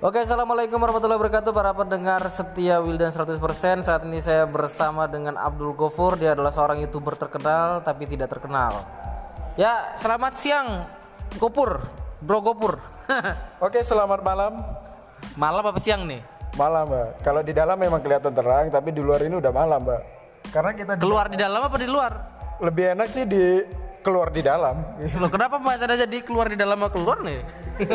Oke, Assalamualaikum warahmatullahi wabarakatuh Para pendengar setia Wildan 100% Saat ini saya bersama dengan Abdul Gofur Dia adalah seorang youtuber terkenal Tapi tidak terkenal Ya, selamat siang Gopur Bro Gopur Oke, selamat malam. Malam apa siang nih? Malam, Mbak. Kalau di dalam memang kelihatan terang, tapi di luar ini udah malam, Mbak. Karena kita di- Keluar di dalam apa di luar? lebih enak sih di keluar di dalam. Loh kenapa mas ada jadi keluar di dalam apa keluar nih?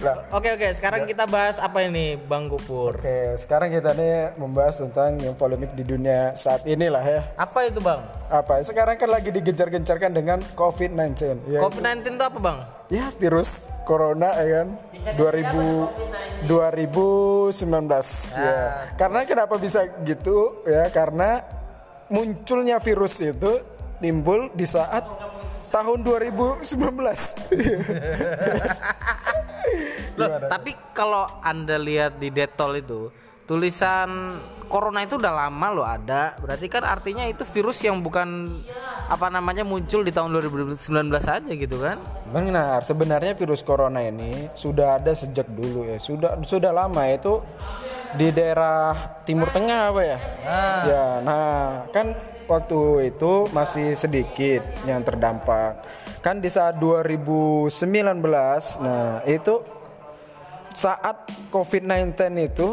Nah, Oke oke sekarang kita bahas apa ini Bang Gopur oke, sekarang kita nih membahas tentang yang polemik di dunia saat inilah ya. Apa itu Bang? Apa? Sekarang kan lagi digencar-gencarkan dengan COVID-19. Ya, COVID-19 itu apa Bang? ya virus corona ya kan 2000 2019 ya. Karena kenapa bisa gitu ya? Karena munculnya virus itu timbul di saat tahun 2019. Loh, tapi kalau Anda lihat di Detol itu tulisan corona itu udah lama loh ada. Berarti kan artinya itu virus yang bukan apa namanya muncul di tahun 2019 aja gitu kan? Benar, sebenarnya virus corona ini sudah ada sejak dulu ya. Sudah sudah lama itu di daerah Timur Tengah apa ya? Ya, nah kan waktu itu masih sedikit yang terdampak. Kan di saat 2019, nah itu saat COVID-19 itu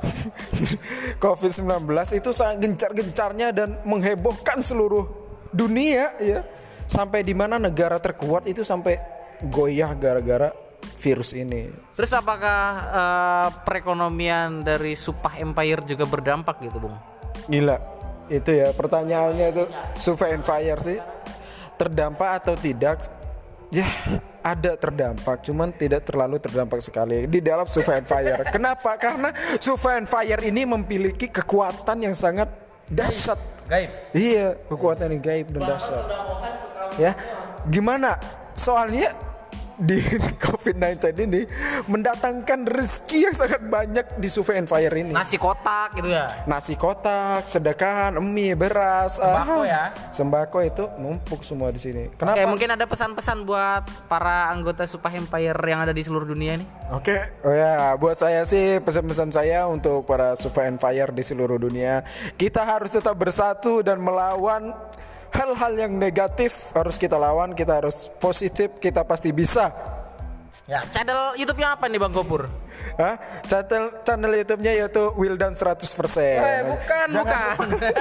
COVID-19 itu sangat gencar-gencarnya dan menghebohkan seluruh dunia ya. Sampai di mana negara terkuat itu sampai goyah gara-gara virus ini. Terus apakah eh, perekonomian dari Supah Empire juga berdampak gitu, Bung? Gila. Itu ya pertanyaannya itu Survey and Fire sih. Terdampak atau tidak? Ya, ada terdampak, cuman tidak terlalu terdampak sekali di dalam Survey and Fire. Kenapa? Karena Survey and Fire ini memiliki kekuatan yang sangat dahsyat. Gaib. Iya, kekuatan yang gaib dan dahsyat. Ya, gimana? Soalnya di COVID-19 ini mendatangkan rezeki yang sangat banyak di Survey and Fire ini. Nasi kotak gitu ya. Nasi kotak, sedekahan, mie, beras, Sembako ah, ya? Sembako itu numpuk semua di sini. Oke, Kenapa? mungkin ada pesan-pesan buat para anggota Supah Empire yang ada di seluruh dunia nih. Oke, oh ya, buat saya sih pesan-pesan saya untuk para Survey and Fire di seluruh dunia, kita harus tetap bersatu dan melawan hal-hal yang negatif harus kita lawan, kita harus positif, kita pasti bisa. Ya, channel YouTube-nya apa nih Bang Gopur? Hah? Channel channel YouTube-nya yaitu Wildan 100%. Eh, bukan, Jangan bukan. lupa-.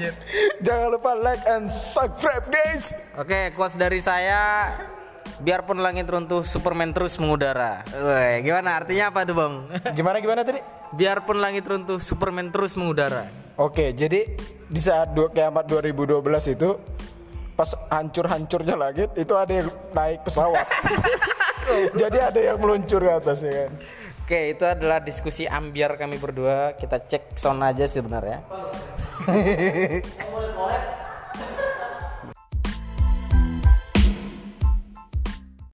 Jangan lupa like and subscribe, guys. Oke, quotes dari saya Biarpun langit runtuh, Superman terus mengudara. Woi, gimana artinya apa tuh, Bang? Gimana gimana tadi? Biarpun langit runtuh, Superman terus mengudara. Oke, jadi di saat dua, kiamat 2012 itu pas hancur-hancurnya langit itu ada yang naik pesawat. jadi ada yang meluncur ke atas ya kan. Oke, itu adalah diskusi ambiar kami berdua. Kita cek sound aja sebenarnya.